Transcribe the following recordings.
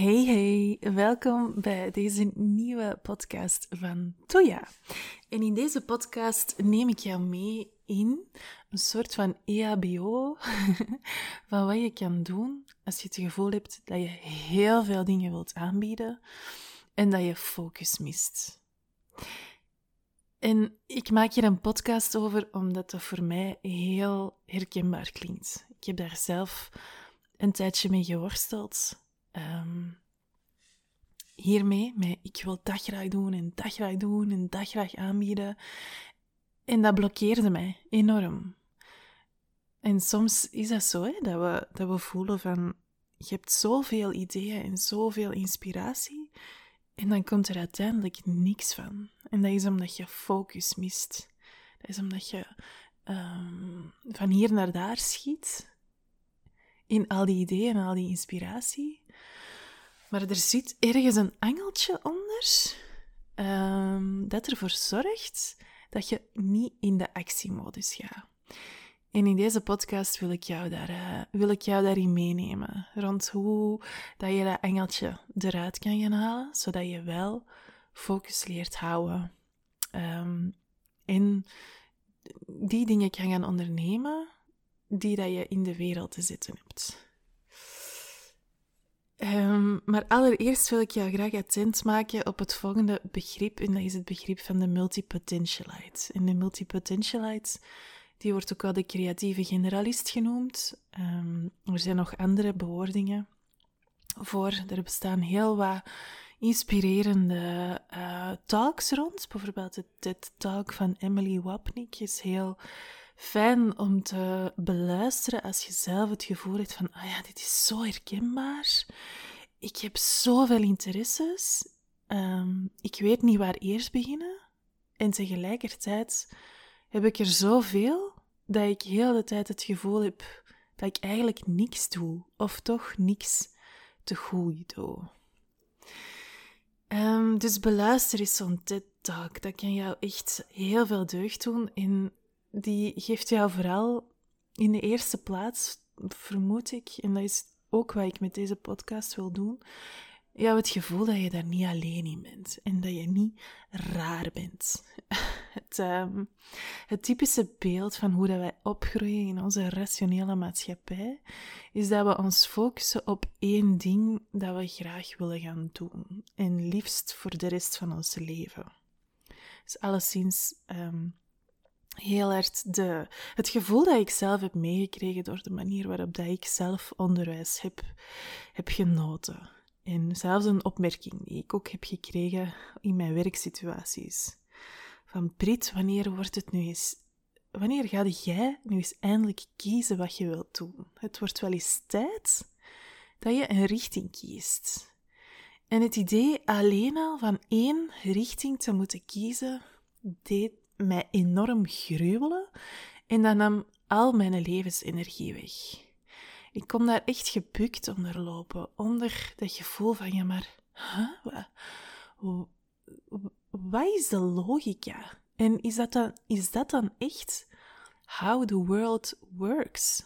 Hey hey, welkom bij deze nieuwe podcast van Toya. En in deze podcast neem ik jou mee in een soort van EHBO van wat je kan doen als je het gevoel hebt dat je heel veel dingen wilt aanbieden en dat je focus mist. En ik maak hier een podcast over omdat dat voor mij heel herkenbaar klinkt. Ik heb daar zelf een tijdje mee geworsteld. Um, hiermee, met ik wil dat graag doen en dat graag doen en dat graag aanbieden. En dat blokkeerde mij enorm. En soms is dat zo, hè, dat, we, dat we voelen van, je hebt zoveel ideeën en zoveel inspiratie, en dan komt er uiteindelijk niks van. En dat is omdat je focus mist. Dat is omdat je um, van hier naar daar schiet, in al die ideeën en al die inspiratie. Maar er zit ergens een angeltje onder um, dat ervoor zorgt dat je niet in de actiemodus gaat. En in deze podcast wil ik jou, daar, uh, wil ik jou daarin meenemen. Rond hoe dat je dat engeltje eruit kan gaan halen, zodat je wel focus leert houden. Um, en die dingen kan gaan ondernemen die dat je in de wereld te zitten hebt. Maar allereerst wil ik jou graag attent maken op het volgende begrip, en dat is het begrip van de multipotentialite. En de multipotentialite, die wordt ook wel de creatieve generalist genoemd. Um, er zijn nog andere bewoordingen voor. Er bestaan heel wat inspirerende uh, talks rond. Bijvoorbeeld de TED-talk van Emily Wapnick is heel fijn om te beluisteren als je zelf het gevoel hebt van, ah ja, dit is zo herkenbaar. Ik heb zoveel interesses. Um, ik weet niet waar eerst beginnen. En tegelijkertijd heb ik er zoveel dat ik heel de tijd het gevoel heb dat ik eigenlijk niks doe. Of toch niks te goed doe. Um, dus beluister eens zo'n TED-talk. Dat kan jou echt heel veel deugd doen. En die geeft jou vooral in de eerste plaats, vermoed ik, en dat is ook wat ik met deze podcast wil doen, jou het gevoel dat je daar niet alleen in bent en dat je niet raar bent. Het, um, het typische beeld van hoe dat wij opgroeien in onze rationele maatschappij is dat we ons focussen op één ding dat we graag willen gaan doen en liefst voor de rest van ons leven. Dus alleszins um, heel hard de, het gevoel dat ik zelf heb meegekregen door de manier waarop dat ik zelf onderwijs heb, heb genoten. En zelfs een opmerking die ik ook heb gekregen in mijn werksituaties. Van Brit, wanneer wordt het nu eens... Wanneer ga jij nu eens eindelijk kiezen wat je wilt doen? Het wordt wel eens tijd dat je een richting kiest. En het idee alleen al van één richting te moeten kiezen, deed mij enorm gruwelen en dat nam al mijn levensenergie weg. Ik kom daar echt gebukt onder lopen, onder dat gevoel van, ja maar, wat, wat is de logica? En is dat, dan, is dat dan echt how the world works?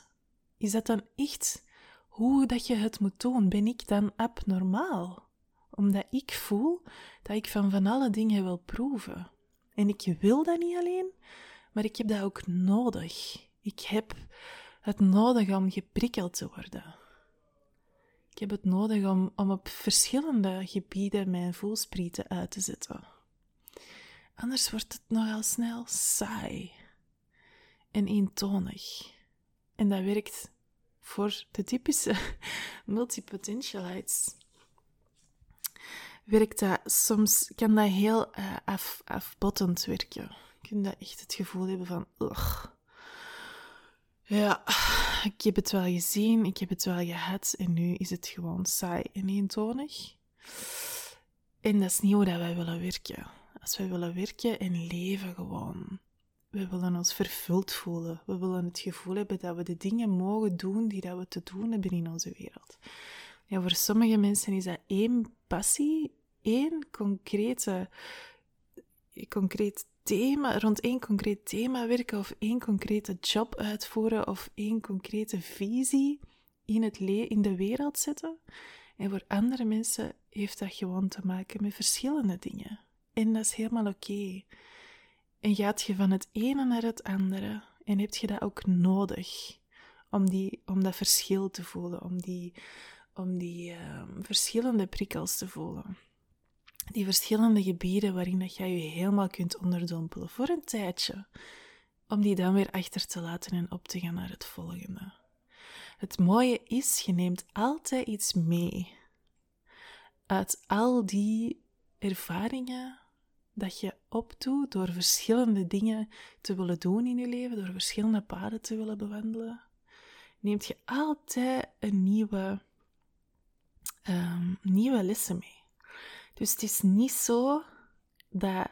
Is dat dan echt hoe dat je het moet doen? Ben ik dan abnormaal? Omdat ik voel dat ik van van alle dingen wil proeven. En ik wil dat niet alleen, maar ik heb dat ook nodig. Ik heb het nodig om geprikkeld te worden. Ik heb het nodig om, om op verschillende gebieden mijn voelsprieten uit te zetten. Anders wordt het nogal snel saai en eentonig. En dat werkt voor de typische multipotentialites werkt dat soms, kan dat heel uh, af, afbottend werken. Je echt het gevoel hebben van, ugh. Ja, ik heb het wel gezien, ik heb het wel gehad en nu is het gewoon saai en eentonig. En dat is niet hoe dat wij willen werken. Als wij willen werken en leven gewoon. We willen ons vervuld voelen. We willen het gevoel hebben dat we de dingen mogen doen die dat we te doen hebben in onze wereld. Ja, voor sommige mensen is dat één passie, één concrete, concreet thema, rond één concreet thema werken of één concrete job uitvoeren of één concrete visie in, het in de wereld zetten. En voor andere mensen heeft dat gewoon te maken met verschillende dingen. En dat is helemaal oké. En gaat je van het ene naar het andere en heb je dat ook nodig om, die, om dat verschil te voelen, om die, om die ehm, verschillende prikkels te voelen. Die verschillende gebieden waarin dat jij je helemaal kunt onderdompelen voor een tijdje, om die dan weer achter te laten en op te gaan naar het volgende. Het mooie is, je neemt altijd iets mee uit al die ervaringen dat je opdoet door verschillende dingen te willen doen in je leven, door verschillende paden te willen bewandelen, neemt je altijd een nieuwe, um, nieuwe lessen mee. Dus het is niet zo dat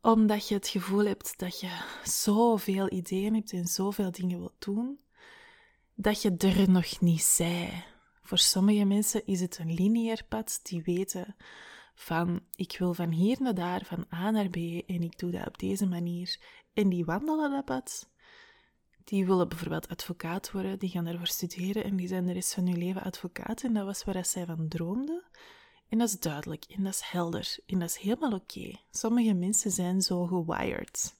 omdat je het gevoel hebt dat je zoveel ideeën hebt en zoveel dingen wilt doen, dat je er nog niet zij. Voor sommige mensen is het een lineair pad die weten van ik wil van hier naar daar, van A naar B en ik doe dat op deze manier. En die wandelen dat pad. Die willen bijvoorbeeld advocaat worden, die gaan ervoor studeren en die zijn de rest van hun leven advocaat. En dat was waar zij van droomden. En dat is duidelijk en dat is helder en dat is helemaal oké. Sommige mensen zijn zo gewired.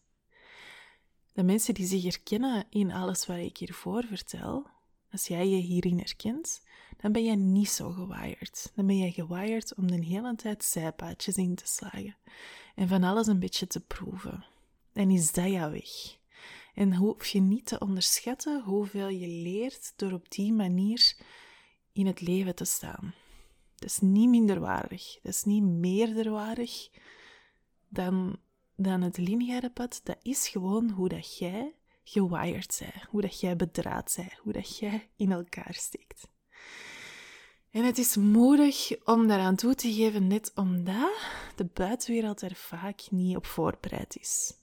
De mensen die zich herkennen in alles wat ik hiervoor vertel, als jij je hierin herkent, dan ben je niet zo gewired. Dan ben je gewired om de hele tijd zijpaadjes in te slagen en van alles een beetje te proeven. En is dat jouw weg? En hoef je niet te onderschatten hoeveel je leert door op die manier in het leven te staan. Dat is niet minderwaardig. Dat is niet meerderwaardig dan, dan het lineaire pad. Dat is gewoon hoe dat jij gewired bent. Hoe dat jij bedraad bent. Hoe dat jij in elkaar steekt. En het is moedig om daaraan toe te geven, net omdat de buitenwereld er vaak niet op voorbereid is.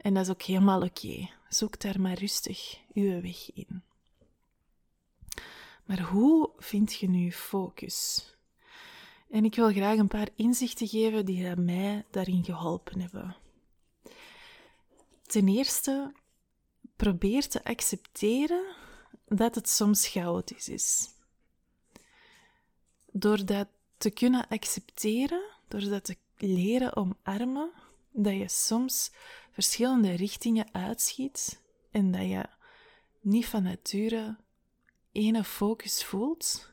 En dat is ook helemaal oké. Zoek daar maar rustig uw weg in. Maar hoe vind je nu focus? En ik wil graag een paar inzichten geven die mij daarin geholpen hebben. Ten eerste, probeer te accepteren dat het soms chaotisch is. Door dat te kunnen accepteren, door dat te leren omarmen, dat je soms verschillende richtingen uitschiet en dat je niet van nature ene focus voelt,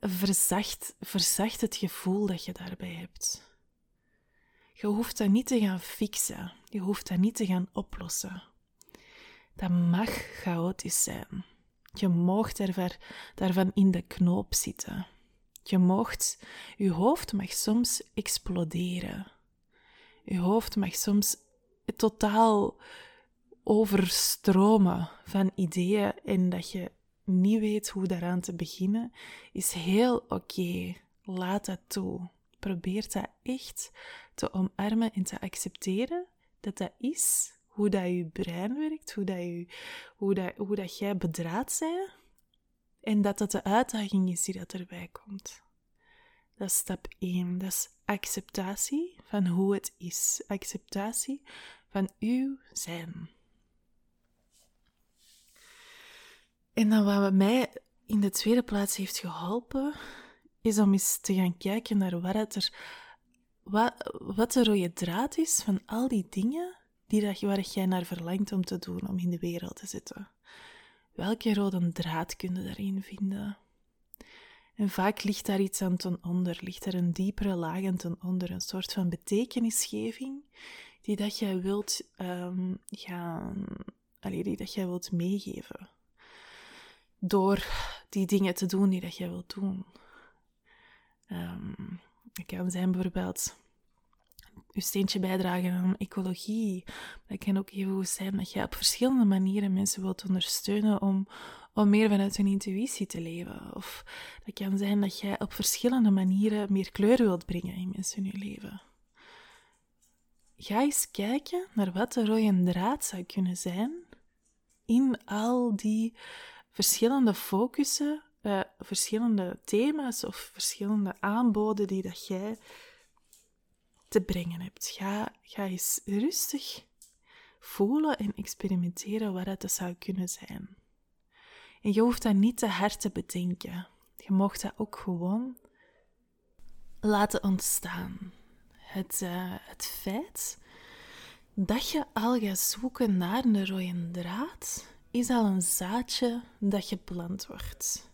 verzacht, verzacht het gevoel dat je daarbij hebt. Je hoeft dat niet te gaan fixen. Je hoeft dat niet te gaan oplossen. Dat mag chaotisch zijn. Je moogt daarvan in de knoop zitten. Je moogt, je hoofd mag soms exploderen. Je hoofd mag soms totaal overstromen van ideeën en dat je niet weet hoe daaraan te beginnen, is heel oké. Laat dat toe. Probeer dat echt te omarmen en te accepteren dat dat is hoe dat je brein werkt, hoe dat, hoe dat, hoe dat jij bedraad bent en dat dat de uitdaging is die dat erbij komt. Dat is stap 1. Dat is acceptatie van hoe het is. Acceptatie van uw zijn. En dan wat mij in de tweede plaats heeft geholpen, is om eens te gaan kijken naar wat, er, wat, wat de rode draad is van al die dingen die dat, waar jij naar verlangt om te doen, om in de wereld te zitten. Welke rode draad kun je daarin vinden? En vaak ligt daar iets aan ten onder, ligt er een diepere laag aan ten onder, een soort van betekenisgeving die dat jij wilt um, gaan, allee, die dat jij wilt meegeven. Door die dingen te doen die dat jij wilt doen. Um, het kan zijn bijvoorbeeld je steentje bijdragen aan ecologie. Dat kan ook even goed zijn dat je op verschillende manieren mensen wilt ondersteunen om, om meer vanuit hun intuïtie te leven. Of dat kan zijn dat jij op verschillende manieren meer kleur wilt brengen in mensen in je leven. Ga eens kijken naar wat de rode draad zou kunnen zijn in al die verschillende focussen, uh, verschillende thema's of verschillende aanboden die dat jij te brengen hebt. Ga, ga eens rustig voelen en experimenteren wat het zou kunnen zijn. En je hoeft dat niet te hard te bedenken. Je mocht dat ook gewoon laten ontstaan. Het, uh, het feit dat je al gaat zoeken naar een rode draad, is al een zaadje dat geplant wordt.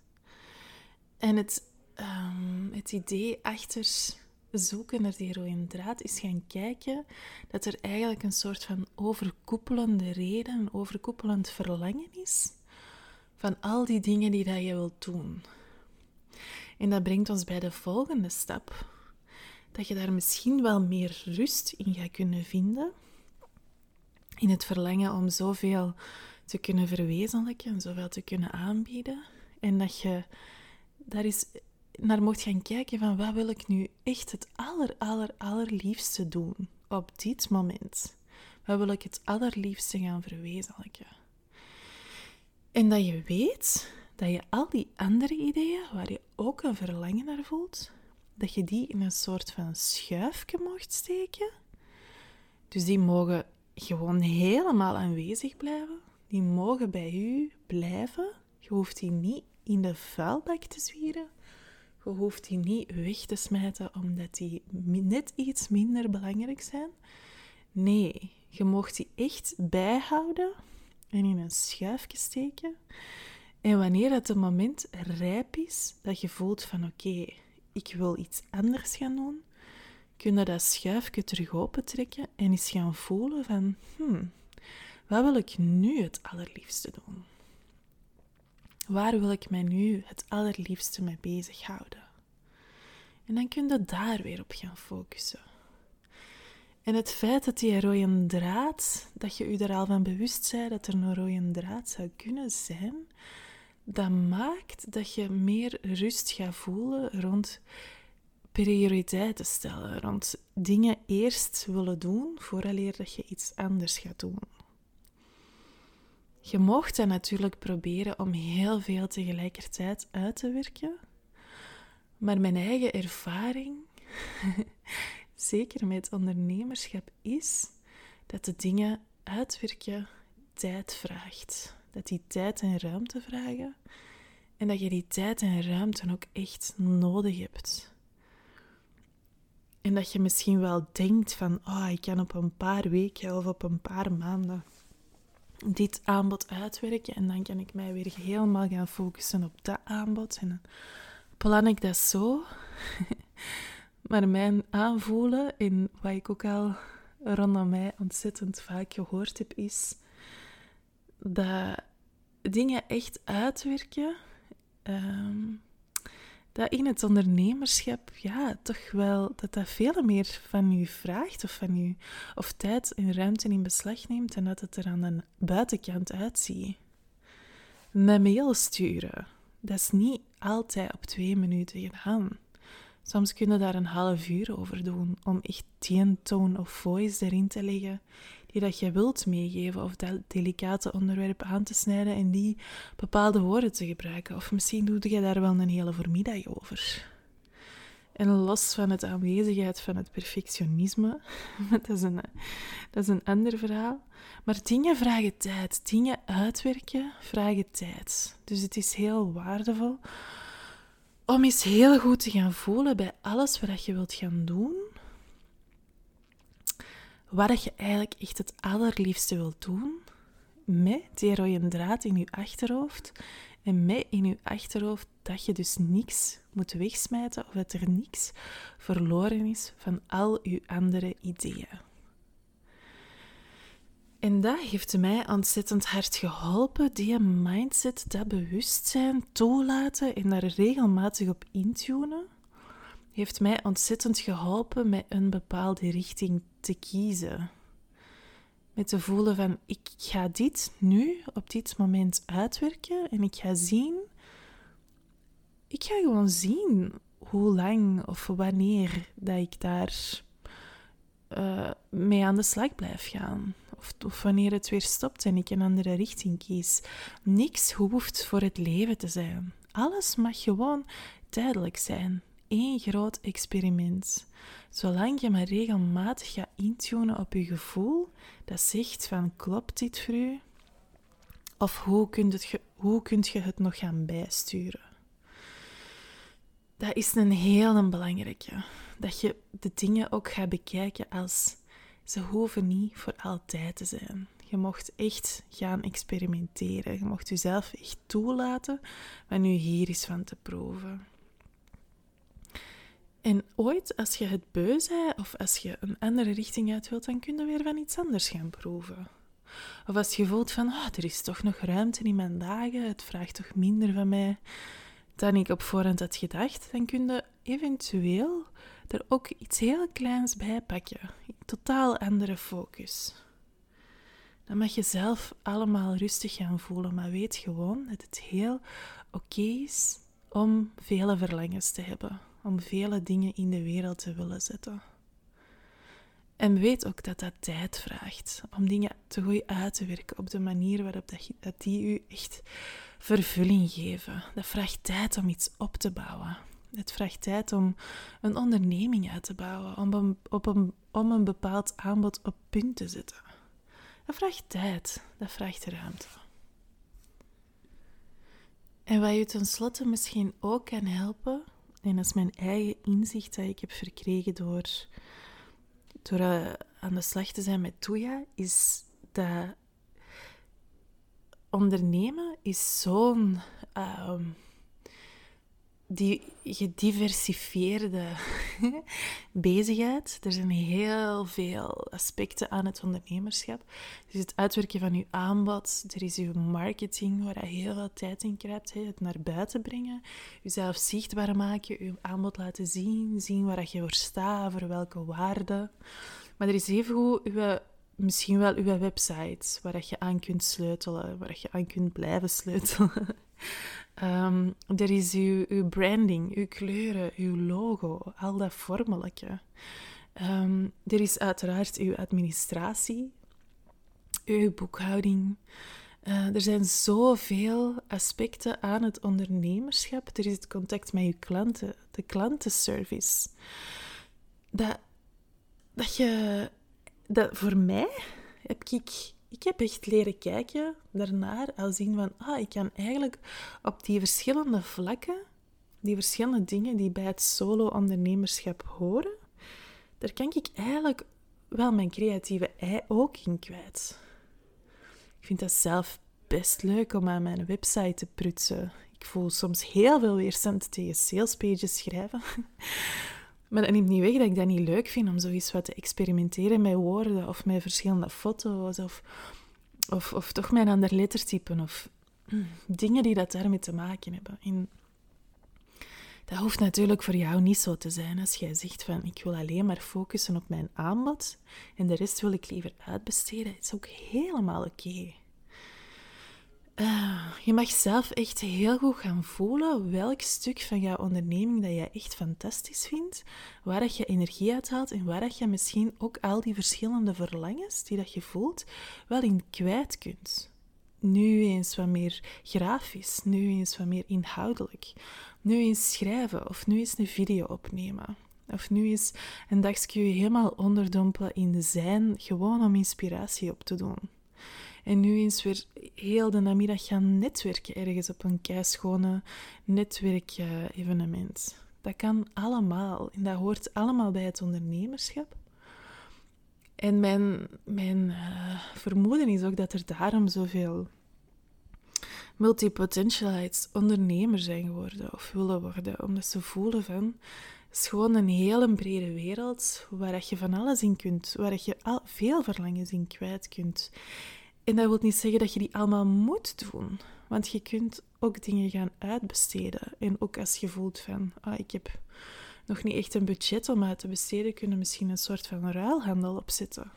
En het, um, het idee achter zoeken naar die rode draad is gaan kijken dat er eigenlijk een soort van overkoepelende reden, een overkoepelend verlangen is van al die dingen die dat je wilt doen. En dat brengt ons bij de volgende stap. Dat je daar misschien wel meer rust in gaat kunnen vinden. In het verlangen om zoveel te kunnen verwezenlijken en zoveel te kunnen aanbieden. En dat je daar is naar mocht gaan kijken van wat wil ik nu echt het aller, aller, allerliefste doen op dit moment. Wat wil ik het allerliefste gaan verwezenlijken? En dat je weet dat je al die andere ideeën, waar je ook een verlangen naar voelt, dat je die in een soort van schuifje mocht steken. Dus die mogen gewoon helemaal aanwezig blijven. Die mogen bij u blijven. Je hoeft die niet in de vuilbak te zwieren. Je hoeft die niet weg te smijten omdat die net iets minder belangrijk zijn. Nee, je mocht die echt bijhouden en in een schuifje steken. En wanneer het moment rijp is, dat je voelt van oké, ik wil iets anders gaan doen, kun je dat schuifje terug opentrekken en eens gaan voelen van, hmm, wat wil ik nu het allerliefste doen? Waar wil ik mij nu het allerliefste mee bezighouden? En dan kun je daar weer op gaan focussen. En het feit dat die rode draad, dat je je er al van bewust bent dat er een rode draad zou kunnen zijn, dat maakt dat je meer rust gaat voelen rond prioriteiten stellen, rond dingen eerst willen doen vooraleer dat je iets anders gaat doen. Je mocht dan natuurlijk proberen om heel veel tegelijkertijd uit te werken, maar mijn eigen ervaring zeker met ondernemerschap, is dat de dingen uitwerken tijd vraagt. Dat die tijd en ruimte vragen. En dat je die tijd en ruimte ook echt nodig hebt. En dat je misschien wel denkt van, oh, ik kan op een paar weken of op een paar maanden dit aanbod uitwerken en dan kan ik mij weer helemaal gaan focussen op dat aanbod. En dan plan ik dat zo. Maar mijn aanvoelen, in wat ik ook al rondom mij ontzettend vaak gehoord heb, is dat dingen echt uitwerken, ehm, dat in het ondernemerschap, ja, toch wel, dat dat veel meer van u vraagt of van u, of tijd en ruimte in beslag neemt en dat het er aan de buitenkant uitziet. Een mail sturen, dat is niet altijd op twee minuten gedaan. Soms kun je daar een half uur over doen om echt die tone of voice erin te leggen die dat je wilt meegeven of dat delicate onderwerp aan te snijden en die bepaalde woorden te gebruiken. Of misschien doe je daar wel een hele voormiddag over. En los van het aanwezigheid van het perfectionisme, dat is, een, dat is een ander verhaal. Maar dingen vragen tijd. Dingen uitwerken vragen tijd. Dus het is heel waardevol om eens heel goed te gaan voelen bij alles wat je wilt gaan doen. Wat je eigenlijk echt het allerliefste wilt doen. Met die rode draad in je achterhoofd. En met in je achterhoofd dat je dus niks moet wegsmijten of dat er niks verloren is van al je andere ideeën. En dat heeft mij ontzettend hard geholpen, die mindset, dat bewustzijn toelaten en daar regelmatig op intunen, heeft mij ontzettend geholpen met een bepaalde richting te kiezen. Met te voelen van, ik ga dit nu op dit moment uitwerken en ik ga zien, ik ga gewoon zien hoe lang of wanneer dat ik daar uh, mee aan de slag blijf gaan of, wanneer het weer stopt en ik een andere richting kies. Niks hoeft voor het leven te zijn. Alles mag gewoon tijdelijk zijn. Eén groot experiment. Zolang je maar regelmatig gaat intunen op je gevoel, dat zegt van klopt dit voor u? Of hoe kun, je, hoe kun je het nog gaan bijsturen? Dat is een heel belangrijke. Dat je de dingen ook gaat bekijken als ze hoeven niet voor altijd te zijn. Je mocht echt gaan experimenteren. Je mocht jezelf echt toelaten wat nu hier is van te proeven. En ooit, als je het beu bent of als je een andere richting uit wilt, dan kun je weer van iets anders gaan proeven. Of als je voelt van, oh, er is toch nog ruimte in mijn dagen, het vraagt toch minder van mij dan ik op voorhand had gedacht, dan kun je eventueel er ook iets heel kleins bij pakken. Totaal andere focus. Dan mag je zelf allemaal rustig gaan voelen, maar weet gewoon dat het heel oké is om vele verlangens te hebben, om vele dingen in de wereld te willen zetten. En weet ook dat dat tijd vraagt om dingen te goed uit te werken op de manier waarop dat, die u echt vervulling geven. Dat vraagt tijd om iets op te bouwen. Het vraagt tijd om een onderneming uit te bouwen, om een, op een, om een bepaald aanbod op punt te zetten. Dat vraagt tijd, dat vraagt ruimte. En wat je tenslotte misschien ook kan helpen, en dat is mijn eigen inzicht dat ik heb verkregen door, door uh, aan de slag te zijn met Toya, is dat ondernemen is zo'n uh, die gediversifieerde bezigheid. Er zijn heel veel aspecten aan het ondernemerschap. Er is het uitwerken van uw aanbod, er is uw marketing, waar je heel veel tijd in krijgt. Het naar buiten brengen, jezelf zichtbaar maken, uw aanbod laten zien, zien waar je voor staat, voor welke waarden. Maar er is evengoed uw misschien wel uw website waar je aan kunt sleutelen, waar je aan kunt blijven sleutelen. um, er is uw, branding, uw kleuren, uw logo, al dat vormelijke. Um, er is uiteraard uw administratie, uw boekhouding. Uh, er zijn zoveel aspecten aan het ondernemerschap. Er is het contact met uw klanten, de klantenservice. Dat, dat je dat voor mij heb ik, ik heb echt leren kijken daarnaar, als zien van, ah, ik kan eigenlijk op die verschillende vlakken, die verschillende dingen die bij het solo-ondernemerschap horen, daar kan ik eigenlijk wel mijn creatieve ei ook in kwijt. Ik vind dat zelf best leuk om aan mijn website te prutsen. Ik voel soms heel veel weerstand tegen salespages schrijven. Maar dat neemt niet weg dat ik dat niet leuk vind om zoiets wat te experimenteren met woorden of met verschillende foto's of, of, of toch met een ander lettertype of dingen die dat daarmee te maken hebben. En dat hoeft natuurlijk voor jou niet zo te zijn als jij zegt van ik wil alleen maar focussen op mijn aanbod en de rest wil ik liever uitbesteden. Dat is ook helemaal oké. Uh, je mag zelf echt heel goed gaan voelen welk stuk van jouw onderneming dat jij echt fantastisch vindt, waar dat je energie uithaalt en waar dat je misschien ook al die verschillende verlangens die dat je voelt, wel in kwijt kunt. Nu eens wat meer grafisch, nu eens wat meer inhoudelijk, nu eens schrijven of nu eens een video opnemen. Of nu eens een dagje helemaal onderdompelen in de zijn, gewoon om inspiratie op te doen. En nu eens weer heel de namiddag gaan netwerken ergens op een keischone netwerkevenement. Dat kan allemaal en dat hoort allemaal bij het ondernemerschap. En mijn, mijn uh, vermoeden is ook dat er daarom zoveel multipotentialites ondernemer zijn geworden of willen worden, omdat ze voelen van het is gewoon een hele brede wereld waar je van alles in kunt, waar je al, veel verlangens in kwijt kunt. En dat wil niet zeggen dat je die allemaal moet doen. Want je kunt ook dingen gaan uitbesteden. En ook als je voelt van, ah, ik heb nog niet echt een budget om uit te besteden, kunnen misschien een soort van ruilhandel opzetten.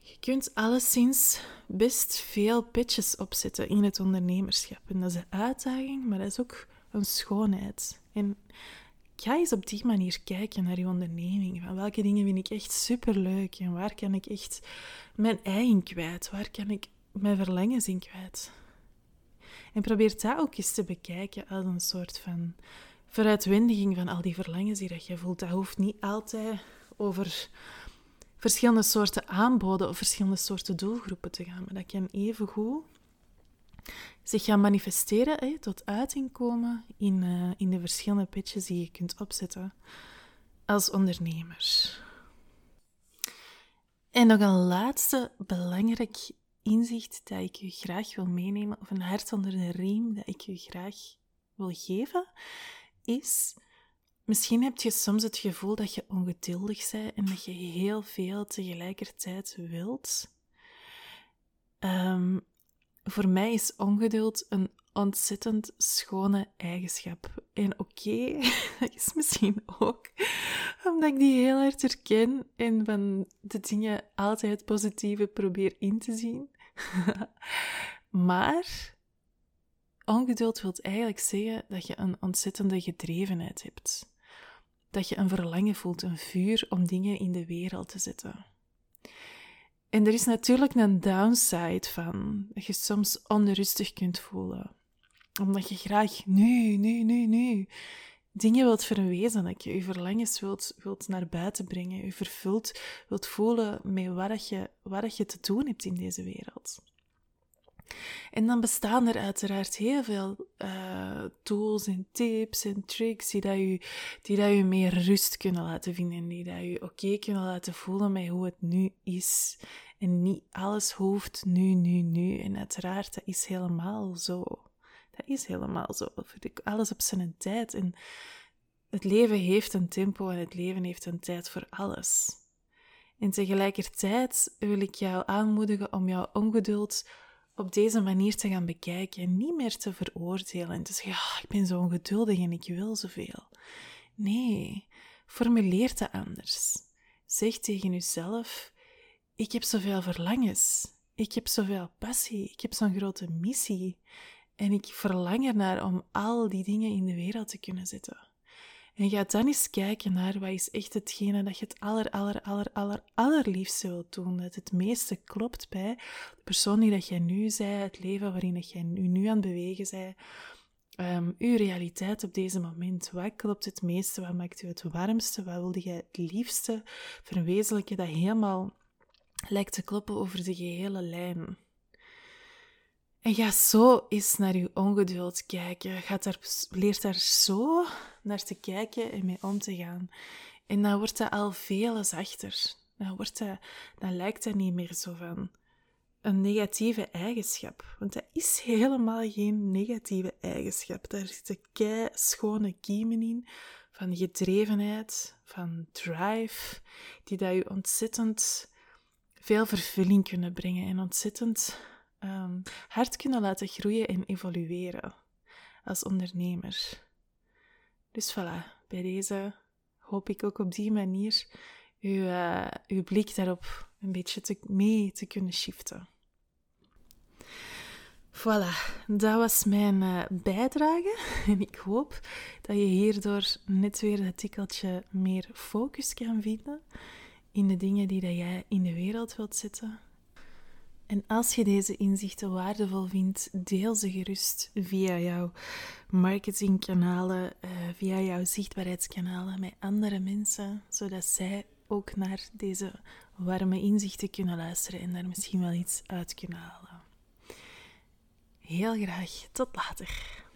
Je kunt alleszins best veel pitches opzetten in het ondernemerschap. En dat is een uitdaging, maar dat is ook een schoonheid. En ga eens op die manier kijken naar je onderneming. Van welke dingen vind ik echt superleuk en waar kan ik echt mijn ei in kwijt? Waar kan ik mijn verlangens in kwijt? En probeer dat ook eens te bekijken als een soort van veruitwendiging van al die verlangens die je voelt. Dat hoeft niet altijd over verschillende soorten aanboden of verschillende soorten doelgroepen te gaan. Maar dat kan evengoed zich gaan manifesteren, tot uiting komen in, uh, in de verschillende pitches die je kunt opzetten als ondernemer. En nog een laatste belangrijk inzicht dat ik je graag wil meenemen, of een hart onder de riem dat ik je graag wil geven, is Misschien heb je soms het gevoel dat je ongeduldig bent en dat je heel veel tegelijkertijd wilt. Um, voor mij is ongeduld een ontzettend schone eigenschap. En oké, dat is misschien ook omdat ik die heel hard herken en van de dingen altijd het positieve probeer in te zien. maar ongeduld wil eigenlijk zeggen dat je een ontzettende gedrevenheid hebt dat je een verlangen voelt, een vuur om dingen in de wereld te zetten. En er is natuurlijk een downside van, dat je soms onrustig kunt voelen. Omdat je graag nu, nu, nu, nu dingen wilt verwezenlijken, je verlangens wilt, wilt naar buiten brengen, je vervuld wilt voelen met wat je, wat je te doen hebt in deze wereld. En dan bestaan er uiteraard heel veel uh, tools en tips en tricks die, dat je, die dat meer rust kunnen laten vinden. Die dat je oké kunnen laten voelen met hoe het nu is. En niet alles hoeft nu, nu, nu. En uiteraard, dat is helemaal zo. Dat is helemaal zo. Alles op zijn tijd. En het leven heeft een tempo en het leven heeft een tijd voor alles. En tegelijkertijd wil ik jou aanmoedigen om jouw ongeduld op deze manier te gaan bekijken en niet meer te veroordelen en te zeggen, ah, ik ben zo ongeduldig en ik wil zoveel. Nee, formuleer het anders. Zeg tegen jezelf, ik heb zoveel verlangens, ik heb zoveel passie, ik heb zo'n grote missie en ik verlang ernaar om al die dingen in de wereld te kunnen zetten. En ga dan eens kijken naar wat is echt hetgene dat je het aller, aller, aller, aller, allerliefste wilt doen. Dat het meeste klopt bij de persoon die dat jij nu zij, het leven waarin dat jij nu, nu aan het bewegen bent. Um, uw realiteit op deze moment. Wat klopt het meeste? Wat maakt u het warmste? Wat wilde jij het liefste verwezenlijken dat helemaal lijkt te kloppen over de gehele lijn? En ga zo eens naar je ongeduld kijken. Ga daar, leer daar zo naar te kijken en mee om te gaan. En dan wordt dat al veel zachter. Dan, wordt dat, dan lijkt dat niet meer zo van een negatieve eigenschap. Want dat is helemaal geen negatieve eigenschap. Daar zitten kei schone kiemen in van gedrevenheid, van drive, die dat je ontzettend veel vervulling kunnen brengen en ontzettend um, hard kunnen laten groeien en evolueren als ondernemer. Dus voilà, bij deze hoop ik ook op die manier uw, uh, uw blik daarop een beetje te, mee te kunnen shiften. Voilà, dat was mijn uh, bijdrage. En ik hoop dat je hierdoor net weer dat tikkeltje meer focus kan vinden in de dingen die dat jij in de wereld wilt zetten. En als je deze inzichten waardevol vindt, deel ze gerust via jouw marketingkanalen, uh, via jouw zichtbaarheidskanalen met andere mensen, zodat zij ook naar deze warme inzichten kunnen luisteren en daar misschien wel iets uit kunnen halen. Heel graag, tot later.